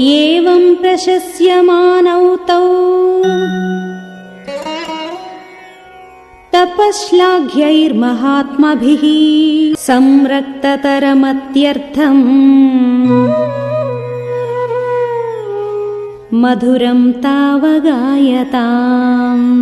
एवम् प्रशस्यमानौ तौ तपश्लाघ्यैर्महात्मभिः संरक्ततरमत्यर्थम्। मधुरम् तावगायताम्।